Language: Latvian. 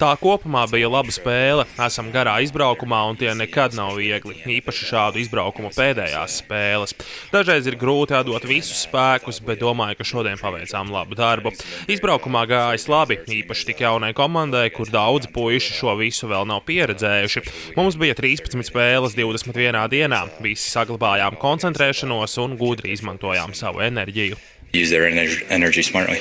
Tā kopumā bija laba spēle. Esam garā izbraukumā, un tie nekad nav viegli. Īpaši šādu izbraukumu pēdējās spēles. Dažreiz ir grūti atdot visus spēkus, bet domāju, ka šodien paveicām labu darbu. Izbraukumā gājis labi, īpaši tik jaunai komandai, kur daudzi puiši šo visu vēl nav pieredzējuši. Mums bija 13 spēles 21 dienā. Visi saglabājām koncentrēšanos un gudri izmantojām savu enerģiju. use their energy, energy smartly.